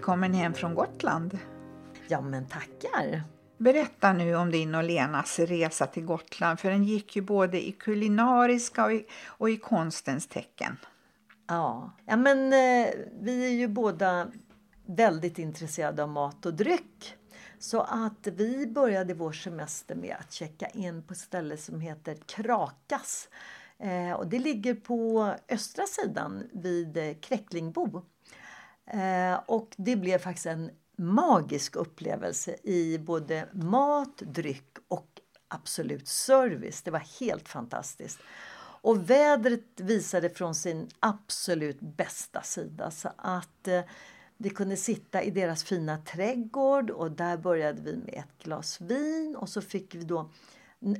välkommen hem från Gotland. Ja men tackar! Berätta nu om din och Lenas resa till Gotland, för den gick ju både i kulinariska och i, och i konstens tecken. Ja, ja men eh, vi är ju båda väldigt intresserade av mat och dryck. Så att vi började vår semester med att checka in på ett ställe som heter Krakas. Eh, och det ligger på östra sidan vid eh, Kräcklingbo. Eh, och det blev faktiskt en magisk upplevelse i både mat, dryck och absolut service. Det var helt fantastiskt. Och vädret visade från sin absolut bästa sida så att eh, vi kunde sitta i deras fina trädgård och där började vi med ett glas vin och så fick vi då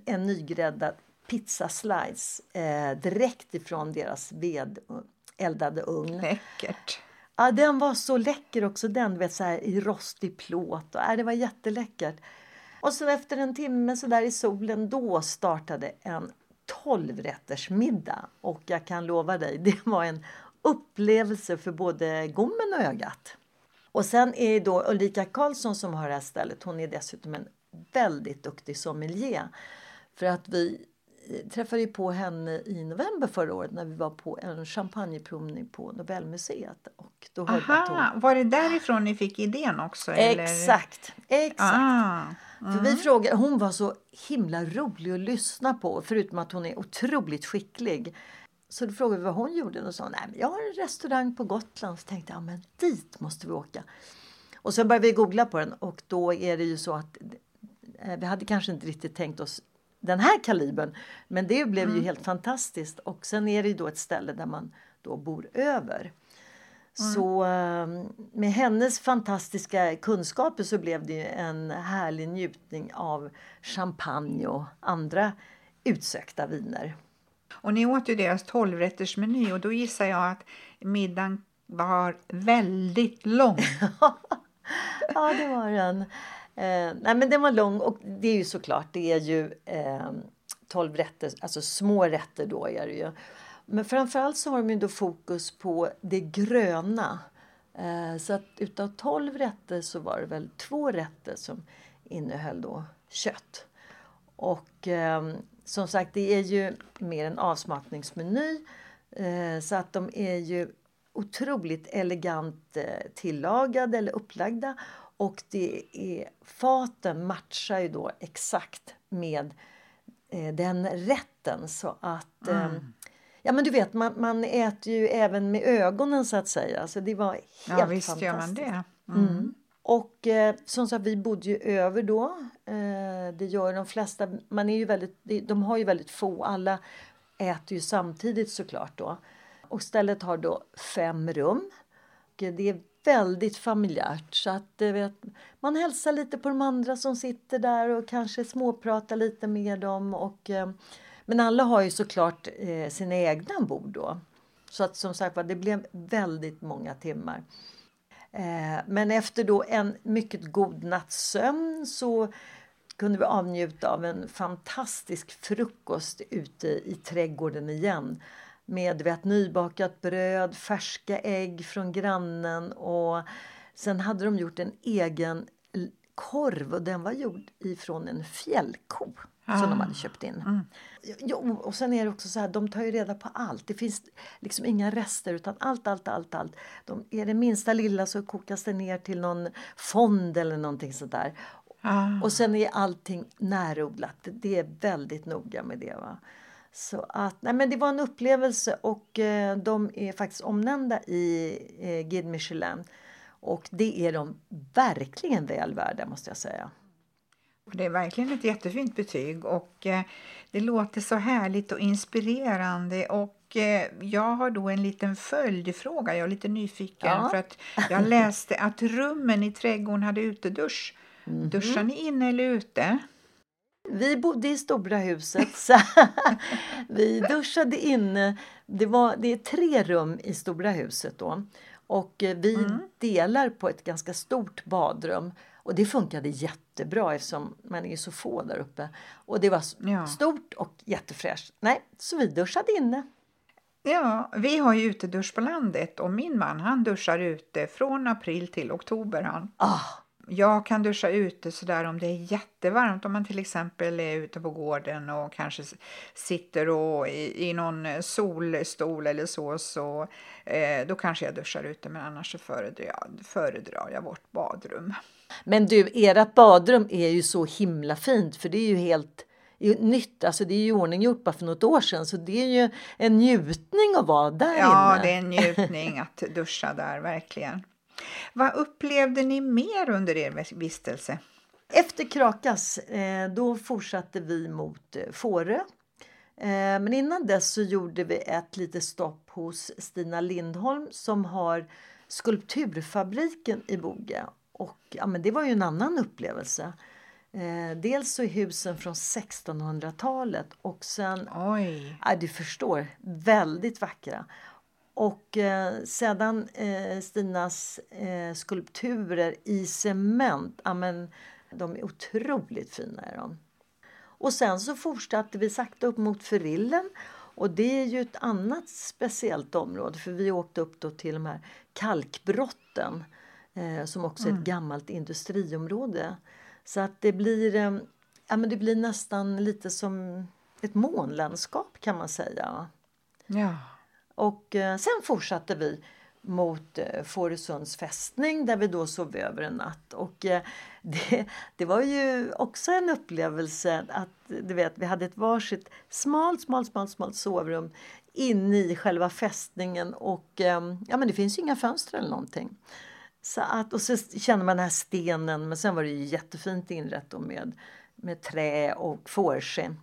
en nygräddad pizzaslice eh, direkt ifrån deras vedeldade ugn. Läckert! Ja, den var så läcker också den, vet, så här, i rostig plåt. Och, äh, det var jätteläckert. Och så efter en timme så där i solen, då startade en tolvrättersmiddag. Och jag kan lova dig, det var en upplevelse för både gommen och ögat. Och sen är då Ulrika Karlsson som har det här stället, hon är dessutom en väldigt duktig sommelier. För att vi träffade på henne i november förra året när vi var på en champagneprovning på Nobelmuseet. Och då Aha, hon... Var det därifrån ni fick idén också? Exakt! Eller? exakt. Ah, mm. För vi frågade, hon var så himla rolig att lyssna på förutom att hon är otroligt skicklig. Så då frågade vi vad hon gjorde och sa nej men jag har en restaurang på Gotland. Så tänkte jag men dit måste vi åka. Och sen började vi googla på den och då är det ju så att eh, vi hade kanske inte riktigt tänkt oss den här kalibern. Men det blev mm. ju helt fantastiskt. Och sen är det då ett ställe där man då bor över. Mm. Så ehm, med hennes fantastiska kunskaper så blev det en härlig njutning av champagne och andra utsökta viner. Och ni åt ju deras tolvrättersmeny och då gissar jag att middagen var väldigt lång. ja, det var den. Eh, nej men den var lång och det är ju såklart, det är ju eh, 12 rätter, alltså små rätter då är det ju. Men framförallt så har de ju då fokus på det gröna. Eh, så att utav 12 rätter så var det väl två rätter som innehöll då kött. Och eh, som sagt, det är ju mer en avsmakningsmeny. Eh, så att de är ju otroligt elegant eh, tillagade eller upplagda och det är, faten matchar ju då exakt med eh, den rätten så att eh, mm. Ja men du vet man, man äter ju även med ögonen så att säga. Så det var helt ja, visst fantastiskt. Gör man det. Mm. Mm. Och eh, som sagt vi bodde ju över då. Eh, det gör de flesta. Man är ju väldigt, de har ju väldigt få. Alla äter ju samtidigt såklart då. Och stället har då fem rum. Det är väldigt familjärt. Så att, vet, man hälsar lite på de andra som sitter där och kanske småpratar lite med dem. Och, eh, men alla har ju såklart eh, sina egna bord då. Så att som sagt det blev väldigt många timmar. Eh, men efter då en mycket god natts sömn så kunde vi avnjuta av en fantastisk frukost ute i trädgården igen med vet, nybakat bröd, färska ägg från grannen och sen hade de gjort en egen korv och den var gjord ifrån en fjällko. som de hade köpt in. Mm. Ja, och sen är det också så här, de tar ju reda på allt. Det finns liksom inga rester utan allt, allt, allt, allt. De, är det minsta lilla så kokas det ner till någon fond eller någonting sånt där. Ah. Och sen är allting närodlat. Det, det är väldigt noga med det. Va? Så att, nej men det var en upplevelse och eh, de är faktiskt omnämnda i eh, Guide Michelin. Och det är de verkligen väl värda måste jag säga. Det är verkligen ett jättefint betyg och eh, det låter så härligt och inspirerande och eh, jag har då en liten följdfråga, jag är lite nyfiken Ja. för att jag läste att rummen i trädgården hade utedusch. Mhm. Duschar ni inne eller ute? Vi bodde i stora huset. Så vi duschade inne. Det, var, det är tre rum i stora huset då. Och eh, vi delar på ett ganska stort badrum. Och det funkade jättebra eftersom man är så få där uppe. Och det var Ja. stort och jättefräscht. Nej, så vi duschade inne. Ja, vi har ju utedusch på landet och min man han duschar ute från april till oktober. Han. Ah, Jag kan duscha ute sådär om det är jättevarmt, om man till exempel är ute på gården och kanske sitter och i, i någon solstol eller så, så eh, då kanske jag duschar ute, men annars så föredrar jag, föredrar jag vårt badrum. Men du, ert badrum är ju så himla fint för det är ju helt är nytt. Alltså det är ju ordninggjort bara för något år sedan så det är ju en njutning att vara där Ja, inne. det är en njutning att duscha där, verkligen. Vad upplevde ni mer under er vistelse? Efter Krakas eh, då fortsatte vi mot eh, Fårö. Eh, men innan dess så gjorde vi ett litet stopp hos Stina Lindholm som har Skulpturfabriken i Boge. Och ja, men det var ju en annan upplevelse. Eh, dels så är husen från 1600-talet och sen Oj, Ja, du förstår, väldigt vackra. Och eh, sedan eh, Stinas eh, skulpturer i cement, ja, men, de är otroligt fina. Är de. Och sen så fortsatte vi sakta upp mot Ferillen. Och det är ju ett annat speciellt område för vi åkte upp då till de här kalkbrotten eh, som också är ett gammalt industriområde. Så att det blir, eh, ja, men det blir nästan lite som ett månlandskap kan man säga. ja. Och eh, sen fortsatte vi mot eh, Fårösunds fästning där vi då sov över en natt. Och eh, det, det var ju också en upplevelse att du vet, vi hade ett varsitt smalt, smalt, smalt, smalt sovrum inne i själva fästningen och ehm, ja, men det finns ju inga fönster eller någonting. Så att, och så känner man den här stenen men sen var det ju jättefint inrett med, med trä och fårskinn.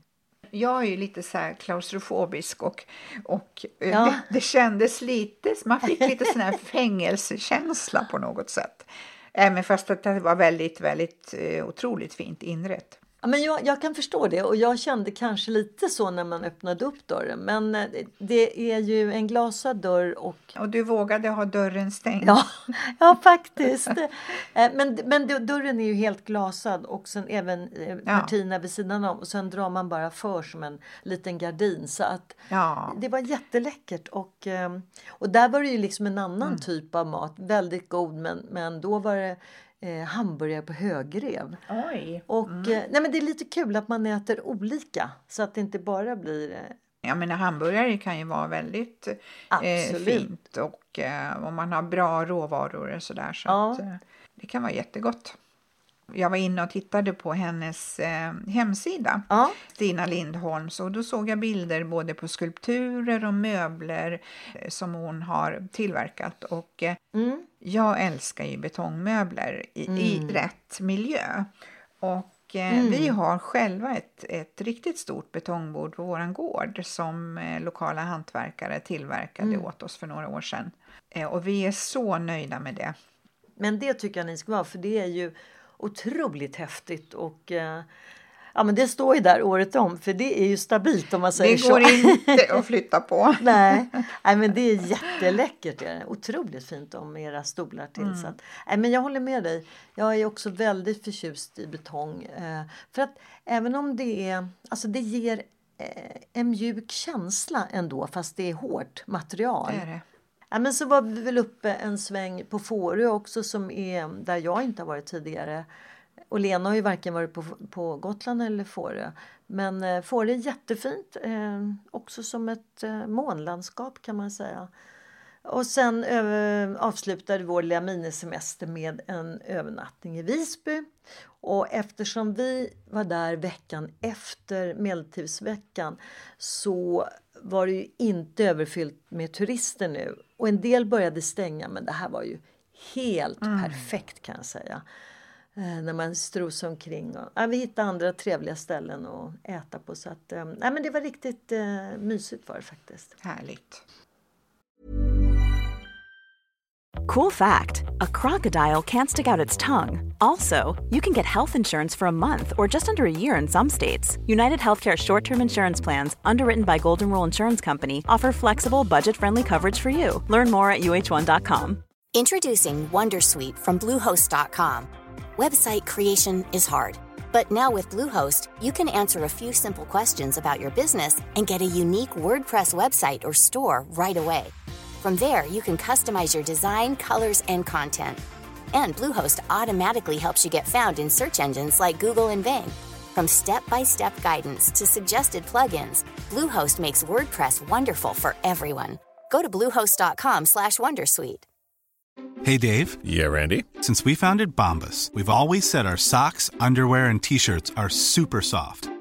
Jag är ju lite så här klaustrofobisk och, och eh, Ja. det, det kändes lite, man fick lite sån här fängelsekänsla på något sätt. Även fast att det var väldigt, väldigt eh, otroligt fint inrett. Ja, men jag, jag kan förstå det och jag kände kanske lite så när man öppnade upp dörren. Men eh, det- är ju en glasad dörr och Och du vågade ha dörren stängd. ja, ja faktiskt. Eh, Men, men dörren är ju helt glasad och sen även eh, Ja. partierna vid sidan om. Och sen drar man bara för som en liten gardin. Så att Ja. det var jätteläckert. Och, och där var det ju liksom en annan Mm. typ av mat. Väldigt god men, men då var det eh, hamburgare på högrev. Oj. Och, Mm. eh, nej men det är lite kul att man äter olika så att det inte bara blir... Eh, Jag menar hamburgare kan ju vara väldigt eh, fint och eh, om man har bra råvaror och sådär. Så Ja. att, eh, det kan vara jättegott. Jag var inne och tittade på hennes eh, hemsida, ja, Stina Lindholms, och då såg jag bilder både på skulpturer och möbler eh, som hon har tillverkat. Och eh, mm, jag älskar ju betongmöbler i, i Mm. rätt miljö. Och eh, Mm. vi har själva ett, ett riktigt stort betongbord på våran gård som eh, lokala hantverkare tillverkade Mm. åt oss för några år sedan. Eh, och vi är så nöjda med det. men det tycker jag ni ska vara för det är ju otroligt häftigt och eh, ja men det står ju där året om för det är ju stabilt om man säger Det går så. inte att flytta på. Nej, nej, men det är jätteläckert. Det är otroligt fint om era stolar till. Så att, nej, men jag håller med dig. Jag är också väldigt förtjust i betong. Eh, för att även om det är, alltså det ger eh, en mjuk känsla ändå fast det är hårt material. Det är det. Ja, men så var vi väl uppe en sväng på Fårö också som är där jag inte har varit tidigare. och Lena har ju varken varit på, på Gotland eller Fårö. Men eh, Fårö är jättefint, eh, också som ett eh, månlandskap kan man säga. Och sen eh, avslutade vår lilla minisemester med en övernattning i Visby. Och eftersom vi var där veckan efter Medeltidsveckan så var det ju inte överfyllt med turister nu. Och en del började stänga men det här var ju helt mm. perfekt kan jag säga. Eh, när man strosade omkring. Och, ja, vi hittade andra trevliga ställen att äta på. Så att, eh, ja, men det var riktigt eh, mysigt var det faktiskt. Härligt. Cool fact a crocodile can't stick out its tongue. Also, you can get health insurance for a month or just under a year in some states. United Healthcare short term insurance plans, underwritten by Golden Rule Insurance Company, offer flexible, budget friendly coverage for you. Learn more at uh1.com. Introducing Wondersuite from Bluehost.com. Website creation is hard, but now with Bluehost, you can answer a few simple questions about your business and get a unique WordPress website or store right away. From there, you can customize your design, colors, and content. And Bluehost automatically helps you get found in search engines like Google and Bing. From step-by-step guidance to suggested plugins, Bluehost makes WordPress wonderful for everyone. Go to bluehost.com/wondersuite. Hey Dave. Yeah, Randy. Since we founded Bombus, we've always said our socks, underwear, and t-shirts are super soft.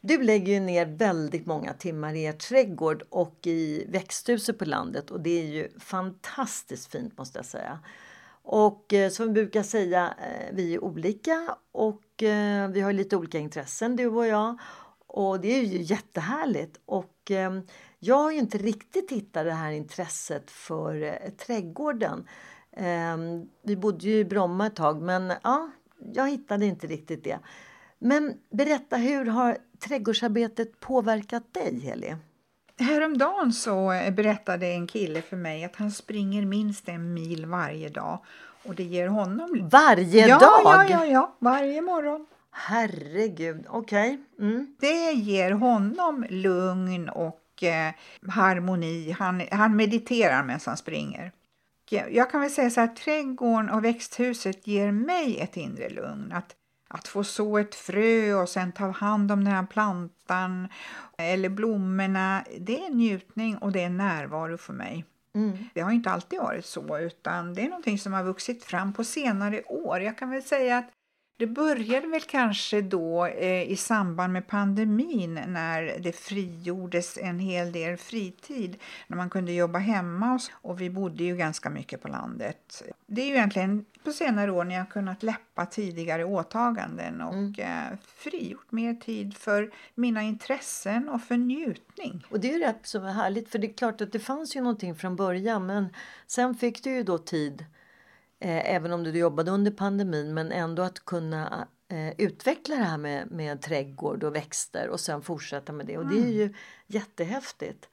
du lägger ju ner väldigt många timmar i er trädgård och i växthuset på landet och det är ju fantastiskt fint måste jag säga. Och eh, som vi brukar säga, eh, vi är olika och eh, vi har lite olika intressen du och jag. Och det är ju jättehärligt. Och jag har ju inte riktigt hittat det här intresset för trädgården. Vi bodde ju i Bromma ett tag men ja, jag hittade inte riktigt det. Men berätta, hur har trädgårdsarbetet påverkat dig, Heli? Häromdagen så berättade en kille för mig att han springer minst en mil varje dag. Och det ger honom... Varje ja, dag? Ja, ja, ja, varje morgon. Herregud, okej. Okay. Mm. Det ger honom lugn och eh, harmoni. Han, han mediterar medan han springer. Jag kan väl säga så här, trädgården och växthuset ger mig ett inre lugn. Att att få så ett frö och sen ta hand om den här plantan eller blommorna, det är njutning och det är närvaro för mig. Mm. Det har inte alltid varit så, utan det är någonting som har vuxit fram på senare år. Jag kan väl säga att det började väl kanske då eh, i samband med pandemin när det frigjordes en hel del fritid, när man kunde jobba hemma och, och vi bodde ju ganska mycket på landet. Det är ju egentligen på senare år när jag kunnat läppa tidigare åtaganden och mm. eh, frigjort mer tid för mina intressen och för njutning. Och det är ju rätt så härligt för det är klart att det fanns ju någonting från början men sen fick du ju då tid eh, även om du jobbade under pandemin men ändå att kunna eh, utveckla det här med, med trädgård och växter och sen fortsätta med det och mm. det är ju jättehäftigt.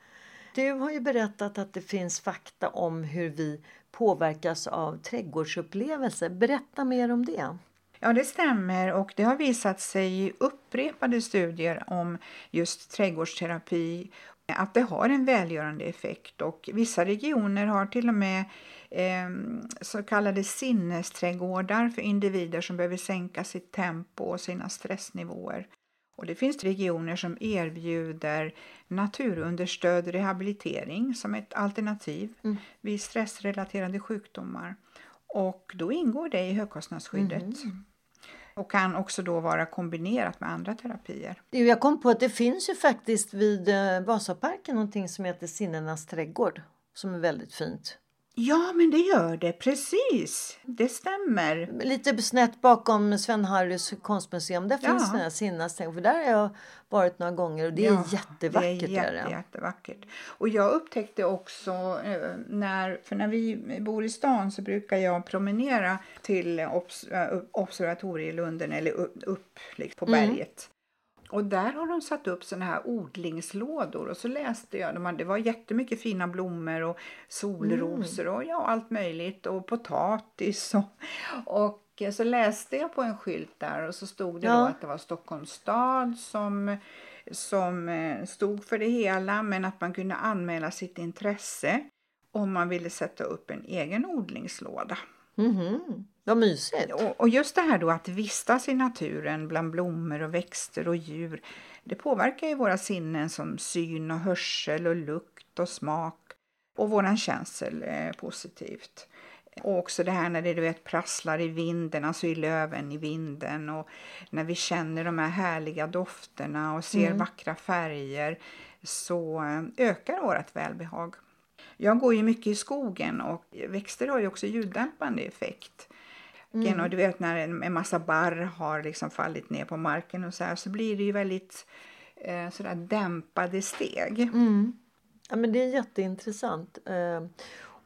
Du har ju berättat att det finns fakta om hur vi påverkas av trädgårdsupplevelser. Berätta mer om det. Ja, det stämmer och det har visat sig i upprepade studier om just trädgårdsterapi att det har en välgörande effekt och vissa regioner har till och med eh, så kallade sinnesträdgårdar för individer som behöver sänka sitt tempo och sina stressnivåer. Och det finns regioner som erbjuder naturunderstödd rehabilitering som ett alternativ mm. vid stressrelaterade sjukdomar. Och då ingår det i högkostnadsskyddet. Mm. Och kan också då vara kombinerat med andra terapier. Jag kom på att det finns ju faktiskt vid eh, Vasaparken någonting som heter Sinnenas trädgård som är väldigt fint. Ja, men det gör det. Precis. Det stämmer. Lite snett bakom Sven-Harrys konstmuseum. Där ja. finns den här Sinnasträng. För där har jag varit några gånger och det är ja, jättevackert. Det är jätte, jättevackert. Och jag upptäckte också eh, när, för när vi bor i stan så brukar jag promenera till obs, eh, observatorielunden eller upp, upp liksom, på mm. berget. Och där har de satt upp såna här odlingslådor och så läste jag, de hade, det var jättemycket fina blommor och solrosor och ja, allt möjligt och potatis och, och så läste jag på en skylt där och så stod det Ja. då att det var Stockholms stad som, som eh, stod för det hela men att man kunde anmäla sitt intresse om man ville sätta upp en egen odlingslåda. Mhm. Vad mysigt. Och, och just det här då att vistas i naturen bland blommor och växter och djur, det påverkar ju våra sinnen som syn och hörsel och lukt och smak och våran känsel eh, positivt. Och också det här när det du vet, prasslar i vinden, alltså i löven i vinden och när vi känner de här härliga dofterna och ser vackra färger så eh, ökar vårt välbehag. Jag går ju mycket i skogen och växter har ju också ljuddämpande effekt. Mm. Och du vet när en, en massa barr har liksom fallit ner på marken och så här så blir det ju väldigt eh, sådär dämpade steg. Mm. Ja, men det är jätteintressant. Eh,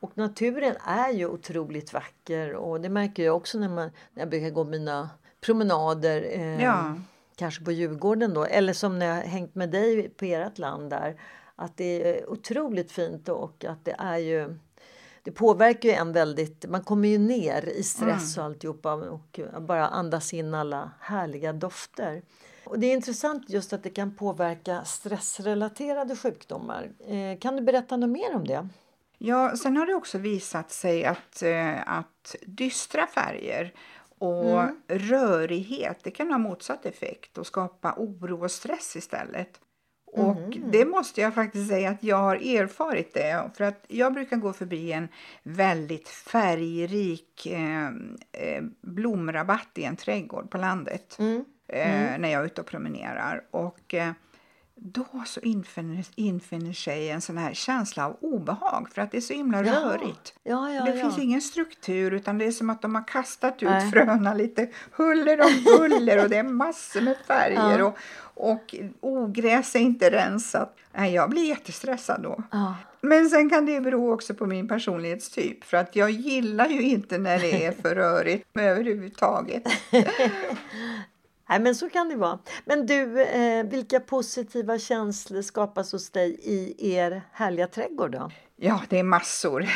Och naturen är ju otroligt vacker och det märker jag också när, man, när jag brukar gå mina promenader. Eh, Ja. Kanske på Djurgården då eller som när jag hängt med dig på ert land där. Att det är otroligt fint och att det är ju det påverkar ju en väldigt, man kommer ju ner i stress och alltihopa och bara andas in alla härliga dofter. Och det är intressant just att det kan påverka stressrelaterade sjukdomar. Eh, kan du berätta något mer om det? Ja, sen har det också visat sig att, eh, att dystra färger och Mm. rörighet det kan ha motsatt effekt och skapa oro och stress istället. Och Mm. det måste jag faktiskt säga att jag har erfarit det. För att jag brukar gå förbi en väldigt färgrik eh, eh, blomrabatt i en trädgård på landet. Mm. Eh, när jag är ute och promenerar. Och eh, då så infinner, infinner sig en sån här känsla av obehag för att det är så himla Ja. rörigt. Ja, ja, det finns ingen struktur utan det är som att de har kastat ut Nej. fröna lite huller om buller och det är massor med färger och, och ogräs är inte rensat. Nej, jag blir jättestressad då. Men sen kan det bero också på min personlighetstyp för att jag gillar ju inte när det är för rörigt överhuvudtaget. Nej, men så kan det vara. Men du, eh, vilka positiva känslor skapas hos dig i er härliga trädgård då? Ja, det är massor.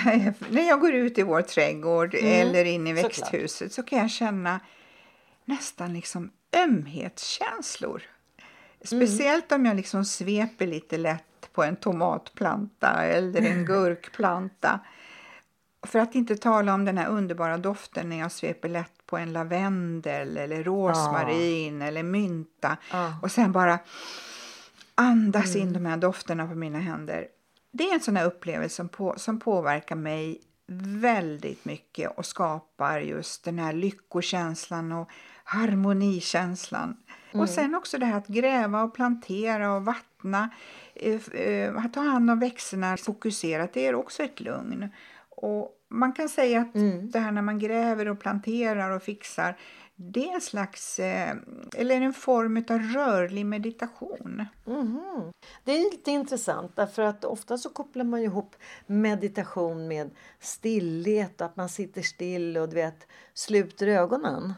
När jag går ut i vår trädgård eller in i Mm, såklart. växthuset så kan jag känna nästan liksom ömhetskänslor. Speciellt om jag liksom sveper lite lätt på en tomatplanta eller en gurkplanta. För att inte tala om den här underbara doften när jag sveper lätt på en lavendel eller rosmarin eller mynta. Ja. Och sen bara andas in de här dofterna på mina händer. Det är en sån här upplevelse som, på, som påverkar mig väldigt mycket och skapar just den här lyckokänslan och harmonikänslan. Och sen också det här att gräva och plantera och vattna, eh, eh, att ta hand om växterna fokuserat, det är också ett lugn. Och man kan säga att det här när man gräver och planterar och fixar, det är en slags, eh, eller en form av rörlig meditation. Mhm. Det är lite intressant därför att ofta så kopplar man ihop meditation med stillhet, att man sitter still och du vet, sluter ögonen.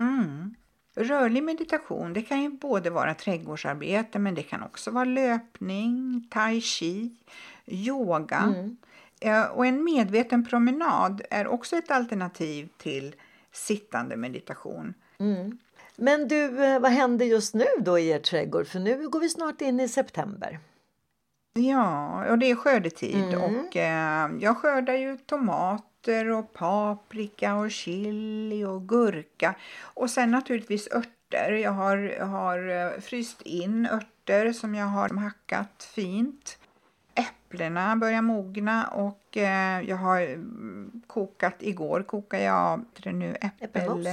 Mm. Rörlig meditation det kan ju både vara trädgårdsarbete men det kan också vara löpning, tai chi, yoga. Eh, Och en medveten promenad är också ett alternativ till sittande meditation. Men du, eh, vad händer just nu då i er trädgård? För nu går vi snart in i september. Ja, och det är skördetid och eh, jag skördar ju tomater och paprika och chili och gurka och sen naturligtvis örter. Jag har, har eh, fryst in örter som jag har hackat fint. Äpplena börjar mogna och eh, jag har mm, kokat, igår kokade jag det nu, äppel... Äppelmos?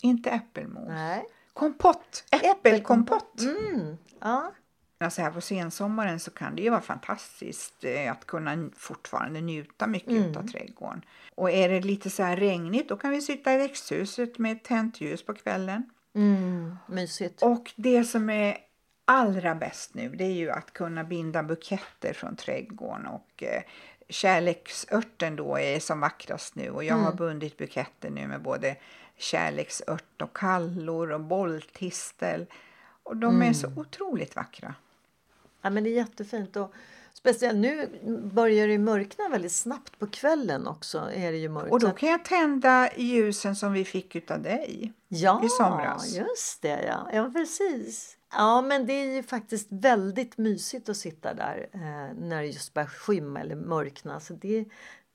Inte äppelmos. Nej. Kompott! Äppelkompott! Mm. Ja. Alltså här på sensommaren så kan det ju vara fantastiskt eh, att kunna fortfarande njuta mycket av trädgården. Och är det lite så här regnigt då kan vi sitta i växthuset med tänt ljus på kvällen. Mm. Mysigt. Och det som är allra bäst nu det är ju att kunna binda buketter från trädgården och eh, kärleksörten då är som vackrast nu och jag har bundit buketter nu med både kärleksört och kallor och bolltistel. Och de är så otroligt vackra. Ja, men det är jättefint. Och speciellt nu börjar det mörkna väldigt snabbt på kvällen också. Är det ju mörkt. Och då kan jag tända ljusen som vi fick utav dig. ja, i somras. just det. Ja. ja, precis. Ja, men det är ju faktiskt väldigt mysigt att sitta där eh, när det just börjar skymma eller mörkna. Så det,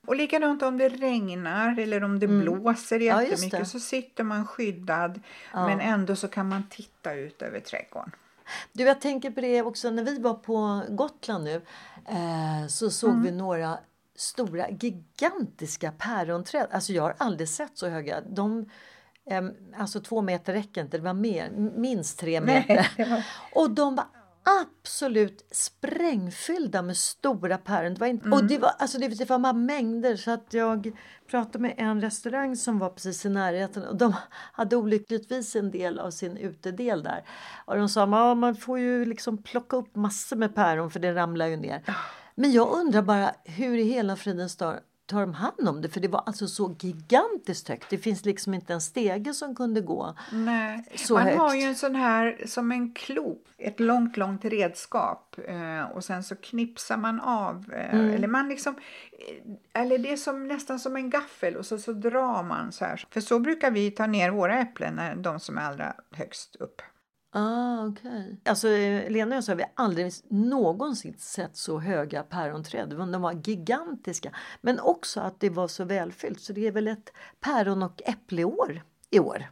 Och likadant om det regnar eller om det blåser Mm. Ja, just jättemycket det. så sitter man skyddad men ändå så kan man titta ut över trädgården. Du, jag tänker på det också när vi var på Gotland nu eh, så såg Mm. vi några stora gigantiska päronträd. Alltså jag har aldrig sett så höga. De, alltså två meter räcker inte, det var mer, minst tre meter. det var- Och de var absolut sprängfyllda med stora päron. Det var inte, Mm. Och det var, alltså det, det var bara mängder så att jag pratade med en restaurang som var precis i närheten och de hade olyckligtvis en del av sin utedel där. Och de sa ja, man får ju liksom plocka upp massor med päron för det ramlar ju ner. Men jag undrar bara hur i hela fridens tar, tar de hand om det? För det var alltså så gigantiskt högt. Det finns liksom inte en stege som kunde gå. Nej. Så man högt. har ju en sån här som en klok, ett långt, långt redskap eh, och sen så knipsar man av. Eh, Mm. Eller man liksom, eh, eller det är som, nästan som en gaffel och så, så drar man så här. För så brukar vi ta ner våra äpplen, när- de som är allra högst upp. Ah, okej. Alltså, eh, Lena och jag vi aldrig någonsin sett så höga päronträd. De var- gigantiska. Men också att det var så välfyllt. Så det är väl ett päron och äppleår i år.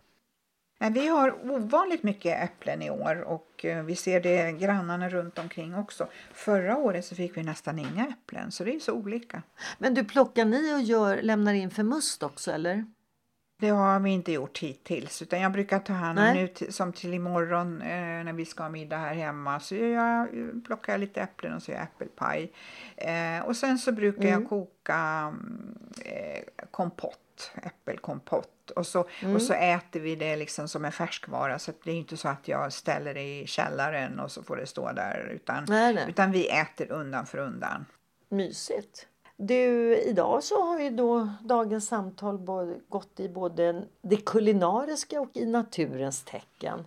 Vi har ovanligt mycket äpplen i år och eh, vi ser det grannarna runt omkring också. Förra året så fick vi nästan inga äpplen så det är så olika. Men du, plockar ni och gör, lämnar in för must också eller? Det har vi inte gjort hittills utan jag brukar ta hand om nu som till imorgon eh, när vi ska ha middag här hemma så jag, plockar lite äpplen och så gör jag äppelpaj. Eh, och sen så brukar jag koka mm, eh, kompott, äppelkompott och så, och så äter vi det liksom som en färskvara så det är inte så att jag ställer det i källaren och så får det stå där utan, Nej, nej. utan vi äter undan för undan. Mysigt. Du, idag så har ju då dagens samtal gått i både det kulinariska och i naturens tecken.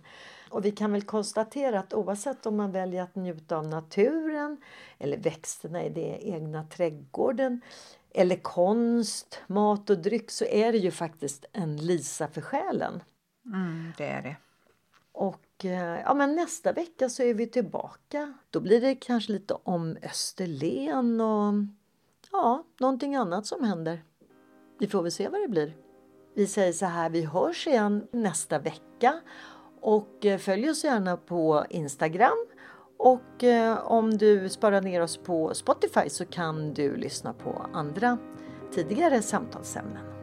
Och vi kan väl konstatera att oavsett om man väljer att njuta av naturen eller växterna i den egna trädgården eller konst, mat och dryck så är det ju faktiskt en lisa för själen. Mm, det är det. Och eh, ja, men nästa vecka så är vi tillbaka. Då blir det kanske lite om Österlen och ja, någonting annat som händer. Vi får väl se vad det blir. Vi säger så här, vi hörs igen nästa vecka och eh, följ oss gärna på Instagram. Och eh, om du sparar ner oss på Spotify så kan du lyssna på andra tidigare samtalsämnen.